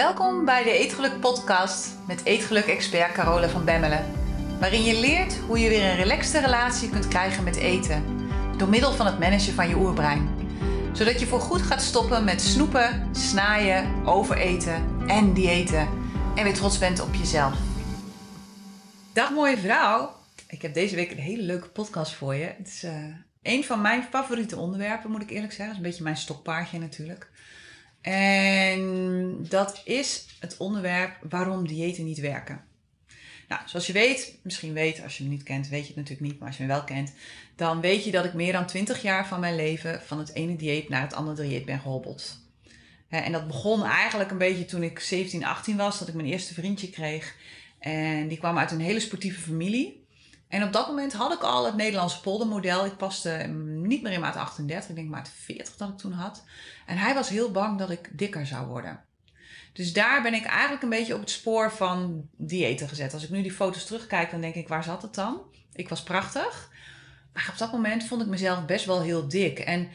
Welkom bij de Eetgeluk podcast met Eetgeluk-expert Carola van Bemmelen. Waarin je leert hoe je weer een relaxte relatie kunt krijgen met eten. Door middel van het managen van je oerbrein. Zodat je voor goed gaat stoppen met snoepen, snaaien, overeten en diëten. En weer trots bent op jezelf. Dag mooie vrouw. Ik heb deze week een hele leuke podcast voor je. Het is uh, een van mijn favoriete onderwerpen, moet ik eerlijk zeggen. Het is een beetje mijn stokpaardje natuurlijk. En dat is het onderwerp waarom diëten niet werken. Nou, zoals je weet, misschien weet, als je me niet kent, weet je het natuurlijk niet, maar als je me wel kent, dan weet je dat ik meer dan 20 jaar van mijn leven van het ene dieet naar het andere dieet ben gehobbeld. En dat begon eigenlijk een beetje toen ik 17, 18 was, dat ik mijn eerste vriendje kreeg. En die kwam uit een hele sportieve familie. En op dat moment had ik al het Nederlandse poldermodel. Ik paste niet meer in maat 38, ik denk maat 40 dat ik toen had. En hij was heel bang dat ik dikker zou worden. Dus daar ben ik eigenlijk een beetje op het spoor van diëten gezet. Als ik nu die foto's terugkijk, dan denk ik, waar zat het dan? Ik was prachtig. Maar op dat moment vond ik mezelf best wel heel dik. En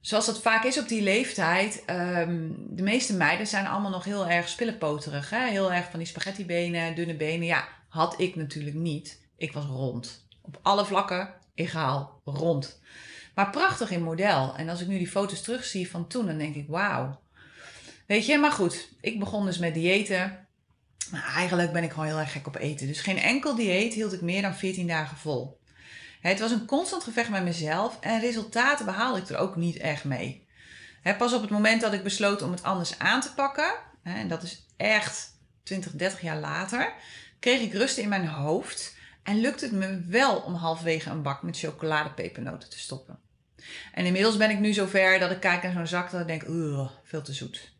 zoals dat vaak is op die leeftijd, um, de meeste meiden zijn allemaal nog heel erg spillepoterig. Hè? Heel erg van die spaghettibenen, dunne benen. Ja, had ik natuurlijk niet. Ik was rond. Op alle vlakken, egaal, rond. Maar prachtig in model. En als ik nu die foto's terugzie van toen, dan denk ik, wauw. Weet je, maar goed. Ik begon dus met diëten. Maar eigenlijk ben ik gewoon heel erg gek op eten. Dus geen enkel dieet hield ik meer dan 14 dagen vol. Het was een constant gevecht met mezelf en resultaten behaalde ik er ook niet echt mee. Pas op het moment dat ik besloot om het anders aan te pakken, en dat is echt 20, 30 jaar later, kreeg ik rust in mijn hoofd en lukt het me wel om halverwege een bak met chocoladepepernoten te stoppen. En inmiddels ben ik nu zover dat ik kijk naar zo'n zak dat ik denk, veel te zoet.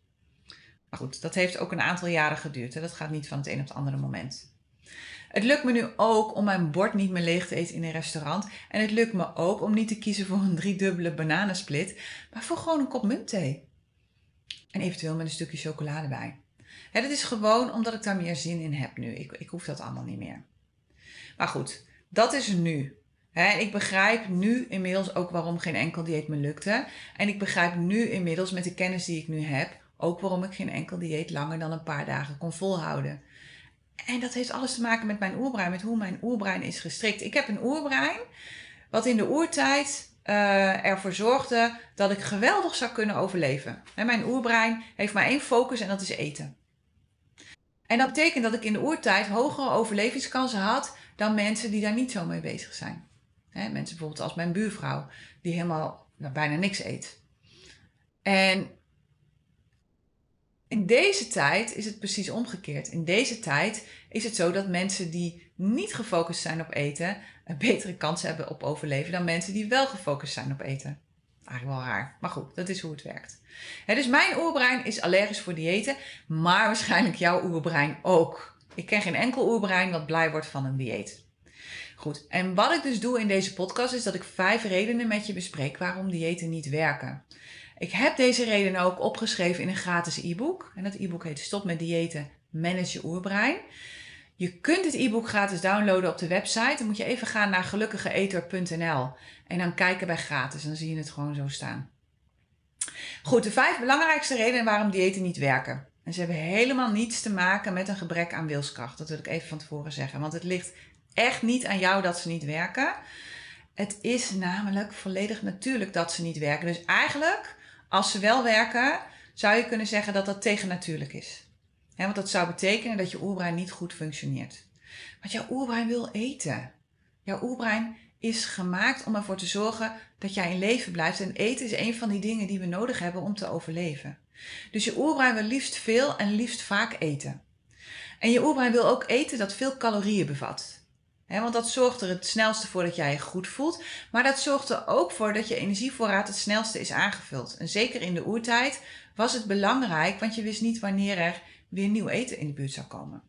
Maar goed, dat heeft ook een aantal jaren geduurd. Hè? Dat gaat niet van het een op het andere moment. Het lukt me nu ook om mijn bord niet meer leeg te eten in een restaurant. En het lukt me ook om niet te kiezen voor een driedubbele bananensplit, maar voor gewoon een kop muntthee. En eventueel met een stukje chocolade bij. Dat is gewoon omdat ik daar meer zin in heb nu. Ik, ik hoef dat allemaal niet meer. Maar goed, dat is nu. ik begrijp nu inmiddels ook waarom geen enkel dieet me lukte. En ik begrijp nu inmiddels met de kennis die ik nu heb ook waarom ik geen enkel dieet langer dan een paar dagen kon volhouden. En dat heeft alles te maken met mijn oerbrein, met hoe mijn oerbrein is gestrikt. Ik heb een oerbrein wat in de oertijd uh, ervoor zorgde dat ik geweldig zou kunnen overleven. mijn oerbrein heeft maar één focus en dat is eten. En dat betekent dat ik in de oertijd hogere overlevingskansen had dan mensen die daar niet zo mee bezig zijn. mensen bijvoorbeeld als mijn buurvrouw, die helemaal nou, bijna niks eet. En in deze tijd is het precies omgekeerd. In deze tijd is het zo dat mensen die niet gefocust zijn op eten, een betere kans hebben op overleven dan mensen die wel gefocust zijn op eten. Eigenlijk wel raar, maar goed, dat is hoe het werkt. dus mijn oerbrein is allergisch voor diëten, maar waarschijnlijk jouw oerbrein ook. Ik ken geen enkel oerbrein wat blij wordt van een dieet. Goed, en wat ik dus doe in deze podcast is dat ik vijf redenen met je bespreek waarom diëten niet werken. Ik heb deze redenen ook opgeschreven in een gratis e-book. En dat e-book heet Stop met diëten, manage je oerbrein. Je kunt het e-book gratis downloaden op de website. Dan moet je even gaan naar gelukkigeeter.nl en dan kijken bij gratis. En dan zie je het gewoon zo staan. Goed, de vijf belangrijkste redenen waarom diëten niet werken. En ze hebben helemaal niets te maken met een gebrek aan wilskracht. Dat wil ik even van tevoren zeggen. Want het ligt echt niet aan jou dat ze niet werken. Het is namelijk volledig natuurlijk dat ze niet werken. Dus eigenlijk, als ze wel werken, zou je kunnen zeggen dat dat tegennatuurlijk is. want dat zou betekenen dat je oerbrein niet goed functioneert. Want jouw oerbrein wil eten. Jouw oerbrein is gemaakt om ervoor te zorgen dat jij in leven blijft. En eten is een van die dingen die we nodig hebben om te overleven. Dus je oerbrein wil liefst veel en liefst vaak eten. En je oerbrein wil ook eten dat veel calorieën bevat. want dat zorgt er het snelste voor dat jij je goed voelt. Maar dat zorgt er ook voor dat je energievoorraad het snelste is aangevuld. En zeker in de oertijd was het belangrijk, want je wist niet wanneer er weer nieuw eten in de buurt zou komen.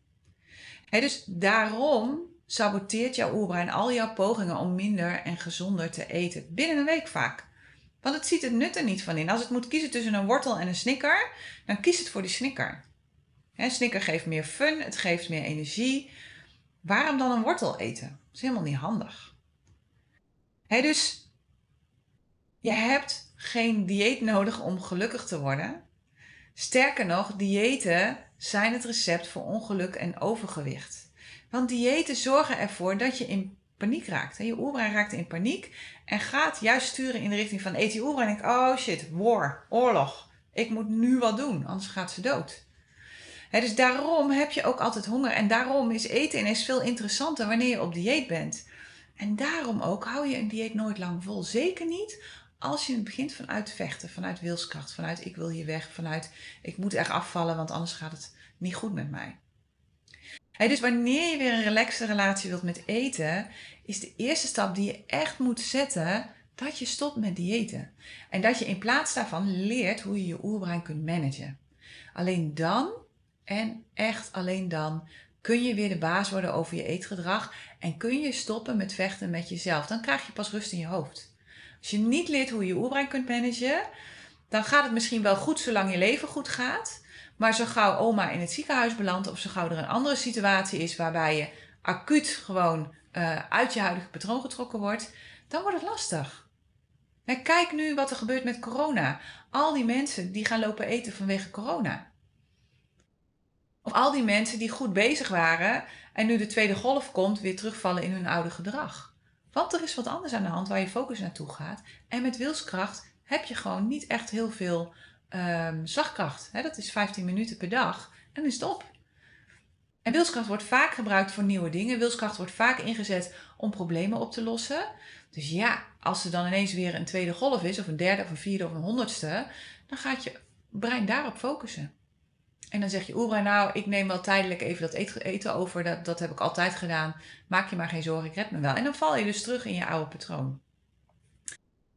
dus daarom saboteert jouw oerbrein al jouw pogingen om minder en gezonder te eten. Binnen een week vaak. Want het ziet het nut er niet van in. Als het moet kiezen tussen een wortel en een snicker, dan kies het voor die snicker. Een snicker geeft meer fun, het geeft meer energie. Waarom dan een wortel eten? Dat is helemaal niet handig. dus je hebt geen dieet nodig om gelukkig te worden. Sterker nog, diëten zijn het recept voor ongeluk en overgewicht. Want diëten zorgen ervoor dat je in paniek raakt. Je oerbrein raakt in paniek en gaat juist sturen in de richting van eten. Je oerbrein denkt, oh shit, war, oorlog. Ik moet nu wat doen, anders gaat ze dood. dus daarom heb je ook altijd honger. En daarom is eten ineens veel interessanter wanneer je op dieet bent. En daarom ook hou je een dieet nooit lang vol. Zeker niet als je begint vanuit vechten, vanuit wilskracht, vanuit ik wil hier weg, vanuit ik moet echt afvallen, want anders gaat het niet goed met mij. Dus wanneer je weer een relaxte relatie wilt met eten, is de eerste stap die je echt moet zetten dat je stopt met diëten. En dat je in plaats daarvan leert hoe je je oerbrein kunt managen. Alleen dan, en echt alleen dan, kun je weer de baas worden over je eetgedrag en kun je stoppen met vechten met jezelf. Dan krijg je pas rust in je hoofd. Als je niet leert hoe je je oerbrein kunt managen, dan gaat het misschien wel goed zolang je leven goed gaat. Maar zo gauw oma in het ziekenhuis belandt of zo gauw er een andere situatie is waarbij je acuut gewoon uh, uit je huidige patroon getrokken wordt, dan wordt het lastig. Kijk nu wat er gebeurt met corona. Al die mensen die gaan lopen eten vanwege corona. Of al die mensen die goed bezig waren en nu de tweede golf komt, weer terugvallen in hun oude gedrag. Want er is wat anders aan de hand waar je focus naartoe gaat. En met wilskracht heb je gewoon niet echt heel veel um, slagkracht. dat is 15 minuten per dag en dan is het op. En wilskracht wordt vaak gebruikt voor nieuwe dingen. Wilskracht wordt vaak ingezet om problemen op te lossen. Dus ja, als er dan ineens weer een tweede golf is, of een derde, of een vierde, of een honderdste, dan gaat je brein daarop focussen. En dan zeg je oerbrein, nou, ik neem wel tijdelijk even dat eten over. Dat, dat heb ik altijd gedaan. Maak je maar geen zorgen, ik red me wel. En dan val je dus terug in je oude patroon.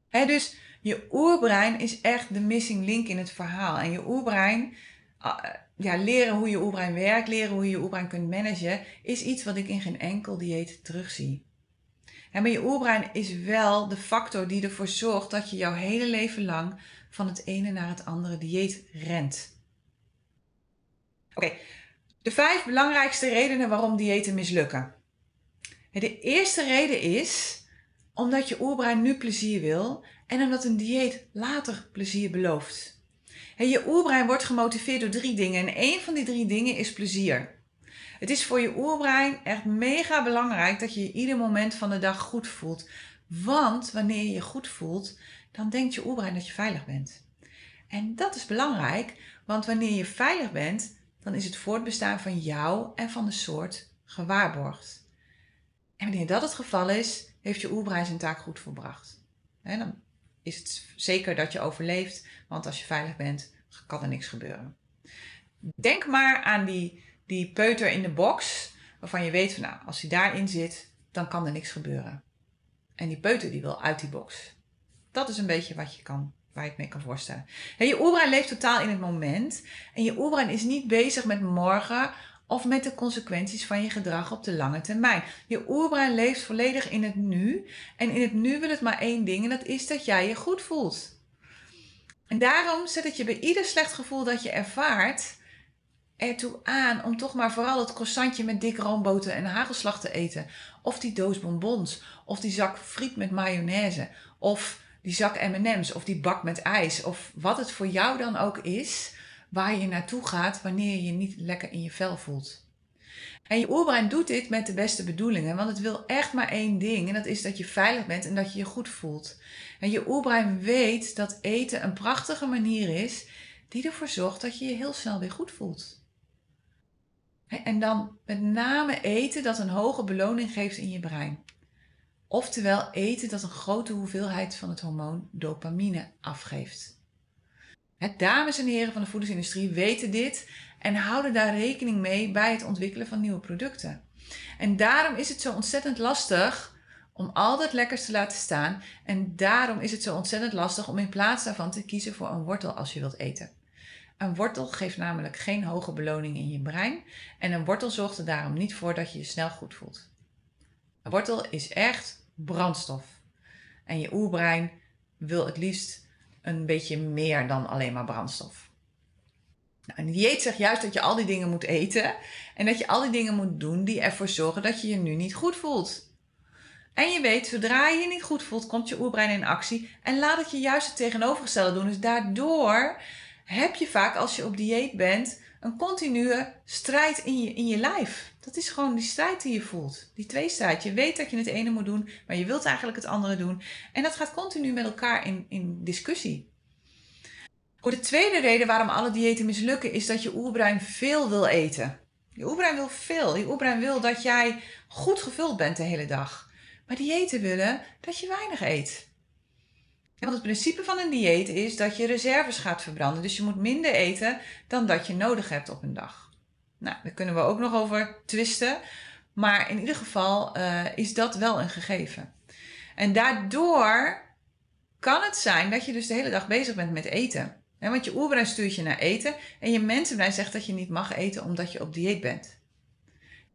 He, dus je oerbrein is echt de missing link in het verhaal. En je oerbrein, ah, ja, leren hoe je oerbrein werkt, leren hoe je je oerbrein kunt managen, is iets wat ik in geen enkel dieet terugzie. En maar je oerbrein is wel de factor die ervoor zorgt dat je jouw hele leven lang van het ene naar het andere dieet rent. Oké, de vijf belangrijkste redenen waarom diëten mislukken. De eerste reden is omdat je oerbrein nu plezier wil en omdat een dieet later plezier belooft. Je oerbrein wordt gemotiveerd door drie dingen en één van die drie dingen is plezier. Het is voor je oerbrein echt mega belangrijk dat je je ieder moment van de dag goed voelt. Want wanneer je je goed voelt, dan denkt je oerbrein dat je veilig bent. En dat is belangrijk, want wanneer je veilig bent, dan is het voortbestaan van jou en van de soort gewaarborgd. En wanneer dat het geval is, heeft je oerbrein zijn taak goed volbracht. En dan is het zeker dat je overleeft, want als je veilig bent, kan er niks gebeuren. Denk maar aan die, die peuter in de box, waarvan je weet van nou, als hij daarin zit, dan kan er niks gebeuren. En die peuter die wil uit die box. Dat is een beetje wat je kan waar je het mee kan voorstellen. je oerbrein leeft totaal in het moment. En je oerbrein is niet bezig met morgen of met de consequenties van je gedrag op de lange termijn. Je oerbrein leeft volledig in het nu. En in het nu wil het maar één ding en dat is dat jij je goed voelt. En daarom zet het je bij ieder slecht gevoel dat je ervaart ertoe aan om toch maar vooral het croissantje met dik roomboter en hagelslag te eten. Of die doos bonbons. Of die zak friet met mayonaise. Of die zak MM's of die bak met ijs of wat het voor jou dan ook is waar je naartoe gaat wanneer je je niet lekker in je vel voelt. En je oerbrein doet dit met de beste bedoelingen, want het wil echt maar één ding en dat is dat je veilig bent en dat je je goed voelt. En je oerbrein weet dat eten een prachtige manier is die ervoor zorgt dat je je heel snel weer goed voelt. En dan met name eten dat een hoge beloning geeft in je brein. Oftewel eten dat een grote hoeveelheid van het hormoon dopamine afgeeft. Het dames en heren van de voedingsindustrie weten dit en houden daar rekening mee bij het ontwikkelen van nieuwe producten. En daarom is het zo ontzettend lastig om al dat lekkers te laten staan. En daarom is het zo ontzettend lastig om in plaats daarvan te kiezen voor een wortel als je wilt eten. Een wortel geeft namelijk geen hoge beloning in je brein en een wortel zorgt er daarom niet voor dat je je snel goed voelt. Een wortel is echt brandstof. En je oerbrein wil het liefst een beetje meer dan alleen maar brandstof. Nou, een dieet zegt juist dat je al die dingen moet eten en dat je al die dingen moet doen die ervoor zorgen dat je je nu niet goed voelt. En je weet, zodra je je niet goed voelt, komt je oerbrein in actie en laat het je juist het tegenovergestelde doen. Dus daardoor heb je vaak als je op dieet bent een continue strijd in je, in je lijf. Dat is gewoon die strijd die je voelt. Die tweestrijd. Je weet dat je het ene moet doen, maar je wilt eigenlijk het andere doen. En dat gaat continu met elkaar in, in discussie. Voor de tweede reden waarom alle diëten mislukken, is dat je oerbrein veel wil eten. Je oerbrein wil veel. Je oerbrein wil dat jij goed gevuld bent de hele dag. Maar diëten willen dat je weinig eet. Want het principe van een dieet is dat je reserves gaat verbranden. Dus je moet minder eten dan dat je nodig hebt op een dag. Nou, daar kunnen we ook nog over twisten. Maar in ieder geval uh, is dat wel een gegeven. En daardoor kan het zijn dat je dus de hele dag bezig bent met eten. want je oerbrein stuurt je naar eten en je mensenbrein zegt dat je niet mag eten omdat je op dieet bent.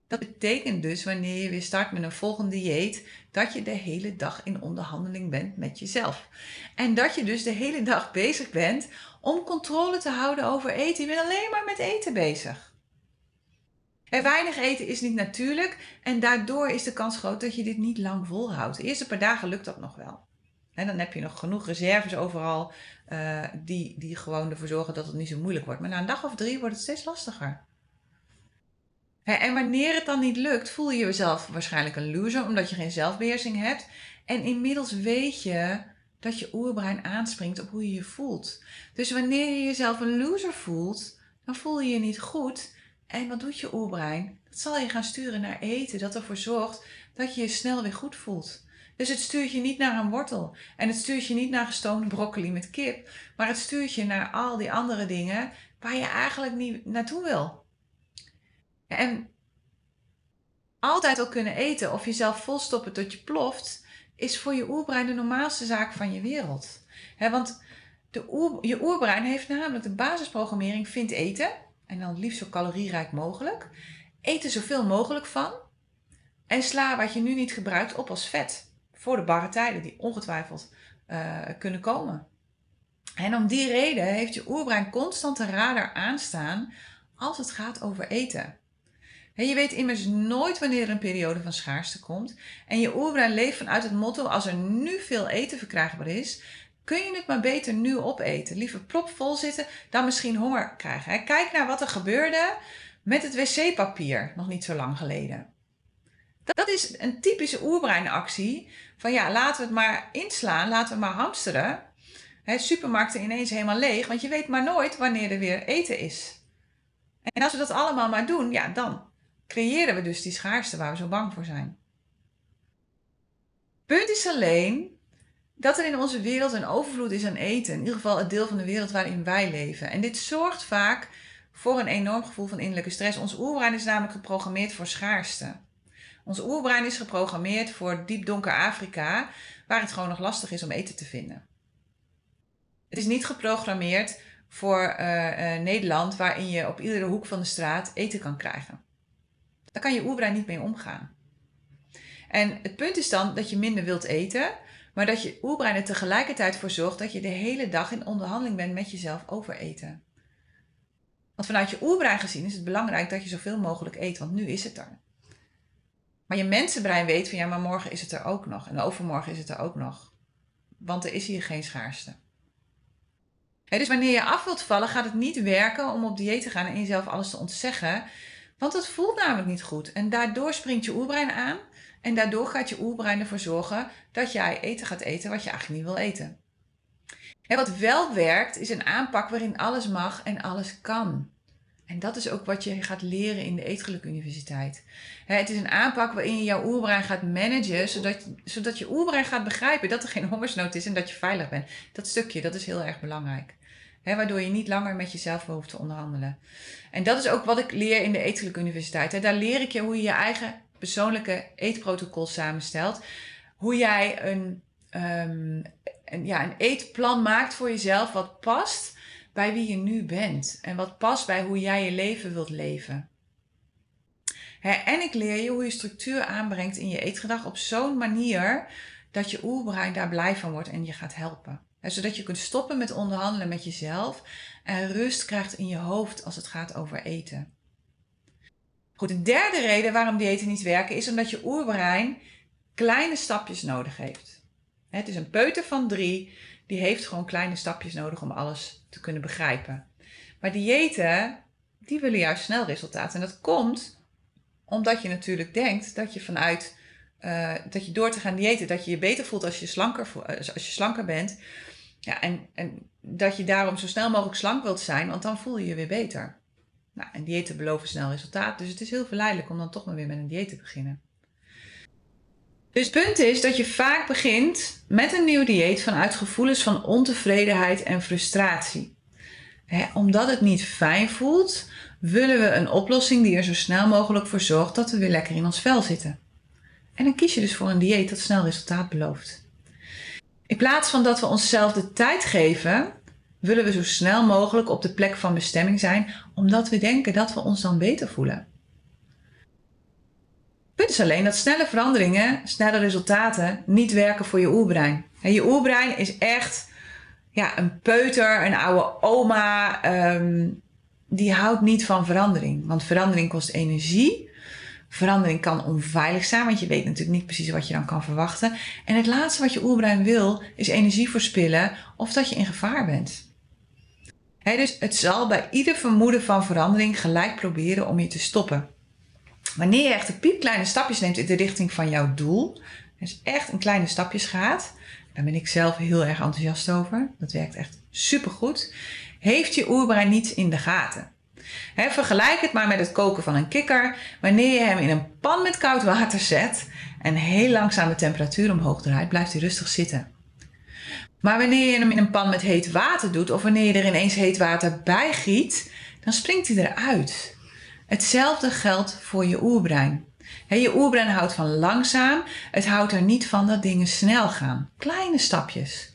Dat betekent dus wanneer je weer start met een volgende dieet, dat je de hele dag in onderhandeling bent met jezelf. En dat je dus de hele dag bezig bent om controle te houden over eten. Je bent alleen maar met eten bezig. En weinig eten is niet natuurlijk en daardoor is de kans groot dat je dit niet lang volhoudt. De eerste paar dagen lukt dat nog wel. En dan heb je nog genoeg reserves overal uh, die, die gewoon ervoor zorgen dat het niet zo moeilijk wordt. Maar na een dag of drie wordt het steeds lastiger. En wanneer het dan niet lukt, voel je jezelf waarschijnlijk een loser, omdat je geen zelfbeheersing hebt. En inmiddels weet je dat je oerbrein aanspringt op hoe je je voelt. Dus wanneer je jezelf een loser voelt, dan voel je je niet goed. En wat doet je oerbrein? Dat zal je gaan sturen naar eten, dat ervoor zorgt dat je je snel weer goed voelt. Dus het stuurt je niet naar een wortel. En het stuurt je niet naar gestoomde broccoli met kip. Maar het stuurt je naar al die andere dingen waar je eigenlijk niet naartoe wil. En altijd al kunnen eten of jezelf volstoppen tot je ploft, is voor je oerbrein de normaalste zaak van je wereld. want de je oerbrein heeft namelijk de basisprogrammering: vindt eten, en dan liefst zo calorierijk mogelijk. Eten zoveel mogelijk van. En sla wat je nu niet gebruikt op als vet. Voor de barre tijden die ongetwijfeld uh, kunnen komen. En om die reden heeft je oerbrein constant een radar aanstaan als het gaat over eten je weet immers nooit wanneer er een periode van schaarste komt. En je oerbrein leeft vanuit het motto: als er nu veel eten verkrijgbaar is, kun je het maar beter nu opeten. Liever propvol zitten dan misschien honger krijgen. Kijk naar wat er gebeurde met het wc-papier nog niet zo lang geleden. Dat is een typische oerbreinactie van ja, laten we het maar inslaan, laten we maar hamsteren. Supermarkten ineens helemaal leeg, want je weet maar nooit wanneer er weer eten is. En als we dat allemaal maar doen, ja, dan creëren we dus die schaarste waar we zo bang voor zijn. Punt is alleen dat er in onze wereld een overvloed is aan eten. In ieder geval het deel van de wereld waarin wij leven. En dit zorgt vaak voor een enorm gevoel van innerlijke stress. Ons oerbrein is namelijk geprogrammeerd voor schaarste. Ons oerbrein is geprogrammeerd voor diep donker Afrika, waar het gewoon nog lastig is om eten te vinden. Het is niet geprogrammeerd voor uh, uh, Nederland, waarin je op iedere hoek van de straat eten kan krijgen. Daar kan je oerbrein niet mee omgaan. En het punt is dan dat je minder wilt eten, maar dat je oerbrein er tegelijkertijd voor zorgt dat je de hele dag in onderhandeling bent met jezelf over eten. Want vanuit je oerbrein gezien is het belangrijk dat je zoveel mogelijk eet, want nu is het er. Maar je mensenbrein weet van ja, maar morgen is het er ook nog en overmorgen is het er ook nog. Want er is hier geen schaarste. dus wanneer je af wilt vallen, gaat het niet werken om op dieet te gaan en jezelf alles te ontzeggen. Want het voelt namelijk niet goed. En daardoor springt je oerbrein aan. En daardoor gaat je oerbrein ervoor zorgen dat jij eten gaat eten wat je eigenlijk niet wil eten. En wat wel werkt, is een aanpak waarin alles mag en alles kan. En dat is ook wat je gaat leren in de Eetgeluk Universiteit. Het is een aanpak waarin je jouw oerbrein gaat managen, zodat, zodat je oerbrein gaat begrijpen dat er geen hongersnood is en dat je veilig bent. Dat stukje, dat is heel erg belangrijk waardoor je niet langer met jezelf hoeft te onderhandelen. En dat is ook wat ik leer in de Eetelijke Universiteit. Daar leer ik je hoe je je eigen persoonlijke eetprotocol samenstelt. Hoe jij een, um, een, ja, een eetplan maakt voor jezelf wat past bij wie je nu bent. En wat past bij hoe jij je leven wilt leven. en ik leer je hoe je structuur aanbrengt in je eetgedrag op zo'n manier dat je oerbrein daar blij van wordt en je gaat helpen zodat je kunt stoppen met onderhandelen met jezelf en rust krijgt in je hoofd als het gaat over eten. Goed, de derde reden waarom diëten niet werken is omdat je oerbrein kleine stapjes nodig heeft. Het is een peuter van drie, die heeft gewoon kleine stapjes nodig om alles te kunnen begrijpen. Maar diëten, die willen juist snel resultaat. En dat komt omdat je natuurlijk denkt dat je vanuit uh, dat je door te gaan diëten, dat je je beter voelt als je slanker, eh, als je slanker bent. Ja, en, dat je daarom zo snel mogelijk slank wilt zijn, want dan voel je je weer beter. Nou, en diëten beloven snel resultaat, dus het is heel verleidelijk om dan toch maar weer met een dieet te beginnen. Dus het punt is dat je vaak begint met een nieuw dieet vanuit gevoelens van ontevredenheid en frustratie. omdat het niet fijn voelt, willen we een oplossing die er zo snel mogelijk voor zorgt dat we weer lekker in ons vel zitten. En dan kies je dus voor een dieet dat snel resultaat belooft. In plaats van dat we onszelf de tijd geven, willen we zo snel mogelijk op de plek van bestemming zijn, omdat we denken dat we ons dan beter voelen. Punt is alleen dat snelle veranderingen, snelle resultaten niet werken voor je oerbrein. je oerbrein is echt ja, een peuter, een oude oma. Ehm, die houdt niet van verandering. Want verandering kost energie. Verandering kan onveilig zijn, want je weet natuurlijk niet precies wat je dan kan verwachten. En het laatste wat je oerbrein wil, is energie verspillen of dat je in gevaar bent. dus het zal bij ieder vermoeden van verandering gelijk proberen om je te stoppen. Wanneer je echt de piepkleine stapjes neemt in de richting van jouw doel, dus echt in kleine stapjes gaat, daar ben ik zelf heel erg enthousiast over. Dat werkt echt supergoed. Heeft je oerbrein niets in de gaten. Vergelijk het maar met het koken van een kikker. Wanneer je hem in een pan met koud water zet en heel langzaam de temperatuur omhoog draait, blijft hij rustig zitten. Maar wanneer je hem in een pan met heet water doet of wanneer je er ineens heet water bij giet, dan springt hij eruit. Hetzelfde geldt voor je oerbrein. je oerbrein houdt van langzaam. Het houdt er niet van dat dingen snel gaan. Kleine stapjes.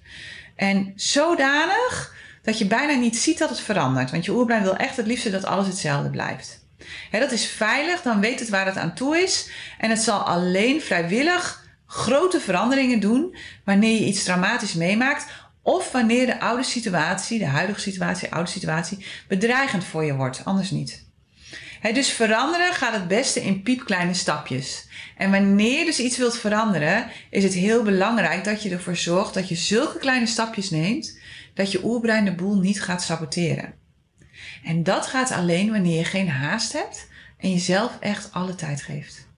En zodanig dat je bijna niet ziet dat het verandert. Want je oerbrein wil echt het liefste dat alles hetzelfde blijft. dat is veilig, dan weet het waar het aan toe is. En het zal alleen vrijwillig grote veranderingen doen wanneer je iets dramatisch meemaakt. Of wanneer de oude situatie, de huidige situatie, de oude situatie, bedreigend voor je wordt. Anders niet dus veranderen gaat het beste in piepkleine stapjes. En wanneer je dus iets wilt veranderen, is het heel belangrijk dat je ervoor zorgt dat je zulke kleine stapjes neemt, dat je oerbrein de boel niet gaat saboteren. En dat gaat alleen wanneer je geen haast hebt en jezelf echt alle tijd geeft.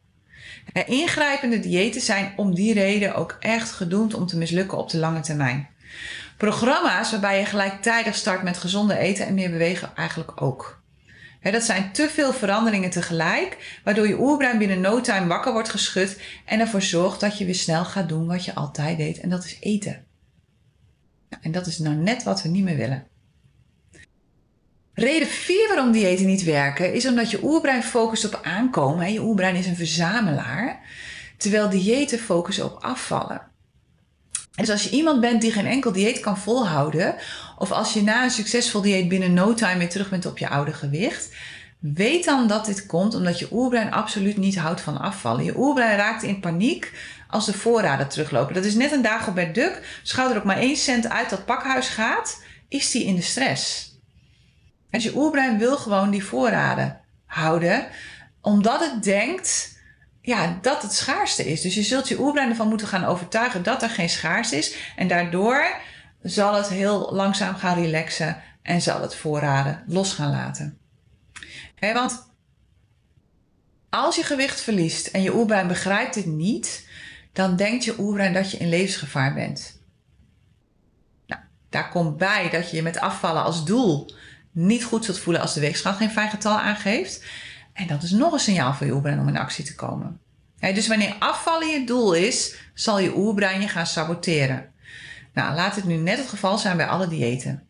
ingrijpende diëten zijn om die reden ook echt gedoemd om te mislukken op de lange termijn. Programma's waarbij je gelijktijdig start met gezonde eten en meer bewegen eigenlijk ook dat zijn te veel veranderingen tegelijk, waardoor je oerbrein binnen no time wakker wordt geschud en ervoor zorgt dat je weer snel gaat doen wat je altijd deed, en dat is eten. En dat is nou net wat we niet meer willen. Reden 4 waarom diëten niet werken is omdat je oerbrein focust op aankomen. Je oerbrein is een verzamelaar, terwijl diëten focussen op afvallen. Dus als je iemand bent die geen enkel dieet kan volhouden, of als je na een succesvol dieet binnen no time weer terug bent op je oude gewicht, weet dan dat dit komt omdat je oerbrein absoluut niet houdt van afvallen. Je oerbrein raakt in paniek als de voorraden teruglopen. Dat is net een Dagobert Duck. Schouder ook maar 1 cent uit dat pakhuis gaat, is die in de stress. En je oerbrein wil gewoon die voorraden houden, omdat het denkt ja, dat het schaarste is. Dus je zult je oerbrein ervan moeten gaan overtuigen dat er geen schaarste is. En daardoor zal het heel langzaam gaan relaxen en zal het voorraden los gaan laten. want als je gewicht verliest en je oerbrein begrijpt dit niet, dan denkt je oerbrein dat je in levensgevaar bent. Nou, daar komt bij dat je je met afvallen als doel niet goed zult voelen als de weegschaal geen fijn getal aangeeft. En dat is nog een signaal voor je oerbrein om in actie te komen. dus wanneer afvallen je doel is, zal je oerbrein je gaan saboteren. Nou, laat het nu net het geval zijn bij alle diëten.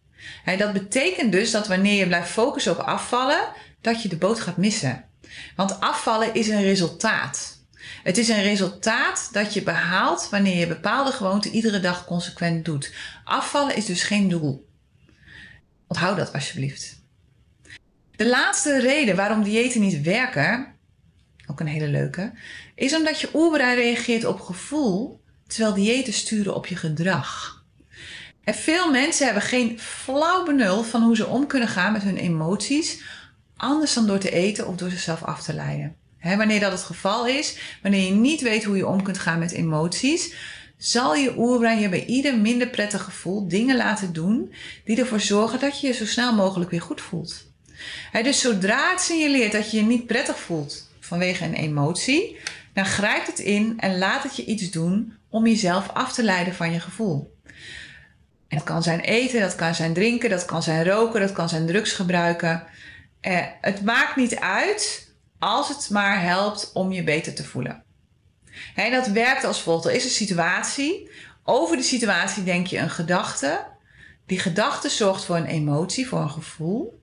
dat betekent dus dat wanneer je blijft focussen op afvallen, dat je de boot gaat missen. Want afvallen is een resultaat. Het is een resultaat dat je behaalt wanneer je bepaalde gewoonten iedere dag consequent doet. Afvallen is dus geen doel. Onthoud dat alsjeblieft. De laatste reden waarom diëten niet werken, ook een hele leuke, is omdat je oerbrein reageert op gevoel, terwijl diëten sturen op je gedrag. En veel mensen hebben geen flauw benul van hoe ze om kunnen gaan met hun emoties, anders dan door te eten of door zichzelf af te leiden. Wanneer dat het geval is, wanneer je niet weet hoe je om kunt gaan met emoties, zal je oerbrein je bij ieder minder prettig gevoel dingen laten doen die ervoor zorgen dat je je zo snel mogelijk weer goed voelt. dus zodra het signaleert dat je je niet prettig voelt vanwege een emotie, dan grijpt het in en laat het je iets doen om jezelf af te leiden van je gevoel. Dat kan zijn eten, dat kan zijn drinken, dat kan zijn roken, dat kan zijn drugs gebruiken. Eh, het maakt niet uit als het maar helpt om je beter te voelen. En dat werkt als volgt. Er is een situatie. Over die situatie denk je een gedachte. Die gedachte zorgt voor een emotie, voor een gevoel.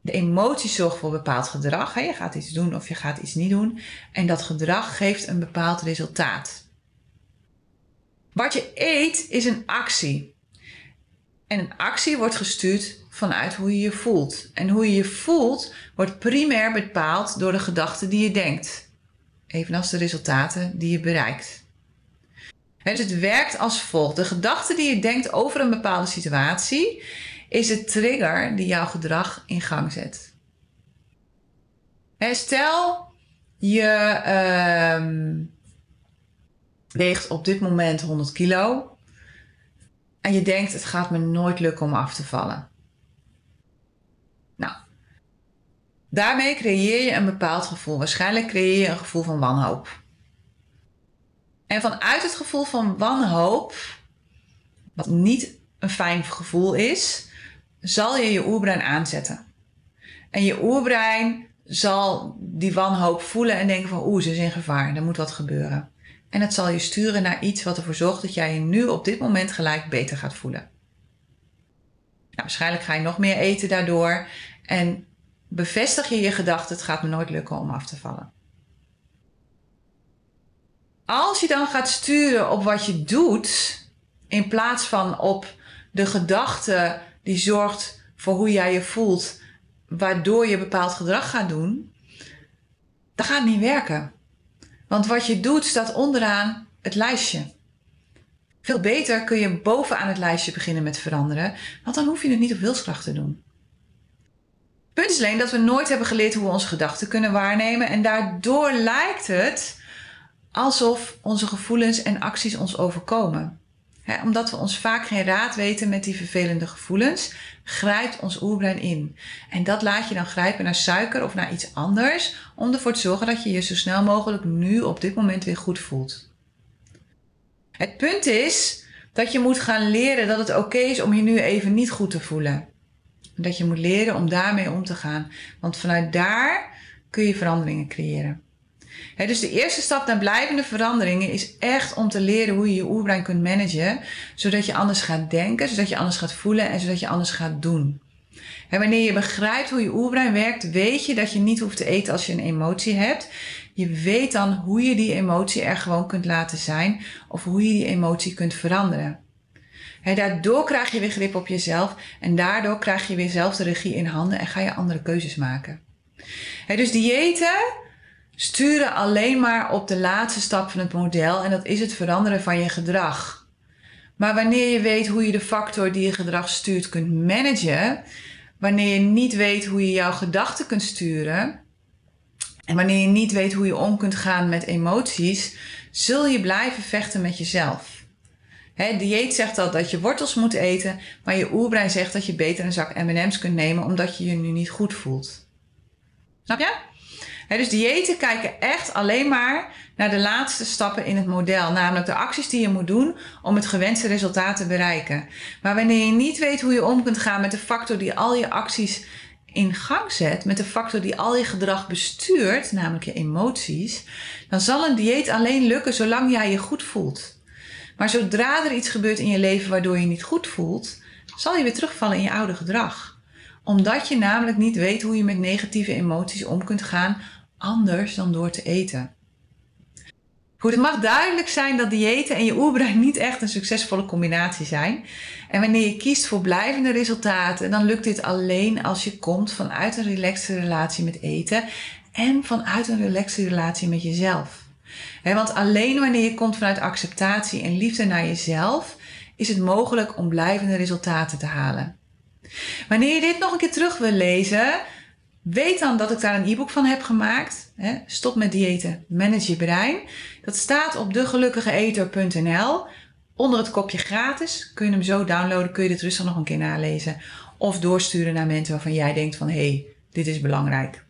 De emotie zorgt voor een bepaald gedrag. Je gaat iets doen of je gaat iets niet doen. En dat gedrag geeft een bepaald resultaat. Wat je eet is een actie. En een actie wordt gestuurd vanuit hoe je je voelt. En hoe je je voelt wordt primair bepaald door de gedachten die je denkt. Evenals de resultaten die je bereikt. Dus het werkt als volgt. De gedachte die je denkt over een bepaalde situatie is de trigger die jouw gedrag in gang zet. stel je uh, weegt op dit moment 100 kilo en je denkt het gaat me nooit lukken om af te vallen. Nou, daarmee creëer je een bepaald gevoel. Waarschijnlijk creëer je een gevoel van wanhoop. En vanuit het gevoel van wanhoop, wat niet een fijn gevoel is, zal je je oerbrein aanzetten. En je oerbrein zal die wanhoop voelen en denken van oeh, ze is in gevaar, er moet wat gebeuren. En het zal je sturen naar iets wat ervoor zorgt dat jij je nu op dit moment gelijk beter gaat voelen. Nou, waarschijnlijk ga je nog meer eten daardoor en bevestig je je gedachte, het gaat me nooit lukken om af te vallen. Als je dan gaat sturen op wat je doet, in plaats van op de gedachte die zorgt voor hoe jij je voelt, waardoor je bepaald gedrag gaat doen, dan gaat het niet werken. Want wat je doet staat onderaan het lijstje. Veel beter kun je bovenaan het lijstje beginnen met veranderen, want dan hoef je het niet op wilskracht te doen. Punt is alleen dat we nooit hebben geleerd hoe we onze gedachten kunnen waarnemen en daardoor lijkt het alsof onze gevoelens en acties ons overkomen. omdat we ons vaak geen raad weten met die vervelende gevoelens, grijpt ons oerbrein in. En dat laat je dan grijpen naar suiker of naar iets anders, om ervoor te zorgen dat je je zo snel mogelijk nu op dit moment weer goed voelt. Het punt is dat je moet gaan leren dat het oké is om je nu even niet goed te voelen. Dat je moet leren om daarmee om te gaan. Want vanuit daar kun je veranderingen creëren dus de eerste stap naar blijvende veranderingen is echt om te leren hoe je je oerbrein kunt managen, zodat je anders gaat denken, zodat je anders gaat voelen en zodat je anders gaat doen. wanneer je begrijpt hoe je oerbrein werkt, weet je dat je niet hoeft te eten als je een emotie hebt. Je weet dan hoe je die emotie er gewoon kunt laten zijn of hoe je die emotie kunt veranderen. Daardoor krijg je weer grip op jezelf en daardoor krijg je weer zelf de regie in handen en ga je andere keuzes maken. dus diëten sturen alleen maar op de laatste stap van het model en dat is het veranderen van je gedrag. Maar wanneer je weet hoe je de factor die je gedrag stuurt kunt managen, wanneer je niet weet hoe je jouw gedachten kunt sturen en wanneer je niet weet hoe je om kunt gaan met emoties, zul je blijven vechten met jezelf. Het dieet zegt al dat je wortels moet eten, maar je oerbrein zegt dat je beter een zak M&M's kunt nemen omdat je je nu niet goed voelt. Snap je? dus diëten kijken echt alleen maar naar de laatste stappen in het model, namelijk de acties die je moet doen om het gewenste resultaat te bereiken. Maar wanneer je niet weet hoe je om kunt gaan met de factor die al je acties in gang zet, met de factor die al je gedrag bestuurt, namelijk je emoties, dan zal een dieet alleen lukken zolang jij je goed voelt. Maar zodra er iets gebeurt in je leven waardoor je niet goed voelt, zal je weer terugvallen in je oude gedrag omdat je namelijk niet weet hoe je met negatieve emoties om kunt gaan anders dan door te eten. Goed, het mag duidelijk zijn dat diëten en je oerbrein niet echt een succesvolle combinatie zijn. En wanneer je kiest voor blijvende resultaten, dan lukt dit alleen als je komt vanuit een relaxte relatie met eten en vanuit een relaxte relatie met jezelf. Want alleen wanneer je komt vanuit acceptatie en liefde naar jezelf, is het mogelijk om blijvende resultaten te halen. Wanneer je dit nog een keer terug wil lezen, Weet dan dat ik daar een e-book van heb gemaakt. Stop met diëten, manage je brein. Dat staat op degelukkigeeter.nl. Onder het kopje gratis kun je hem zo downloaden. Kun je dit rustig nog een keer nalezen. Of doorsturen naar mensen waarvan jij denkt van... hé, hey, dit is belangrijk.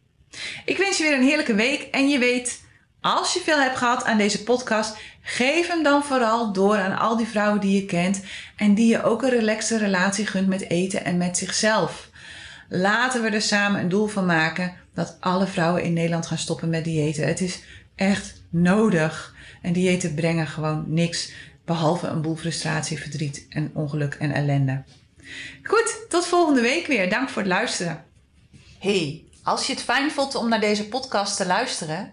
Ik wens je weer een heerlijke week. En je weet, als je veel hebt gehad aan deze podcast... geef hem dan vooral door aan al die vrouwen die je kent... en die je ook een relaxe relatie gunt met eten en met zichzelf. Laten we er samen een doel van maken... dat alle vrouwen in Nederland gaan stoppen met diëten. Het is echt nodig. En diëten brengen gewoon niks... behalve een boel frustratie, verdriet en ongeluk en ellende. Goed, tot volgende week weer. Dank voor het luisteren. Hey, als je het fijn vond om naar deze podcast te luisteren,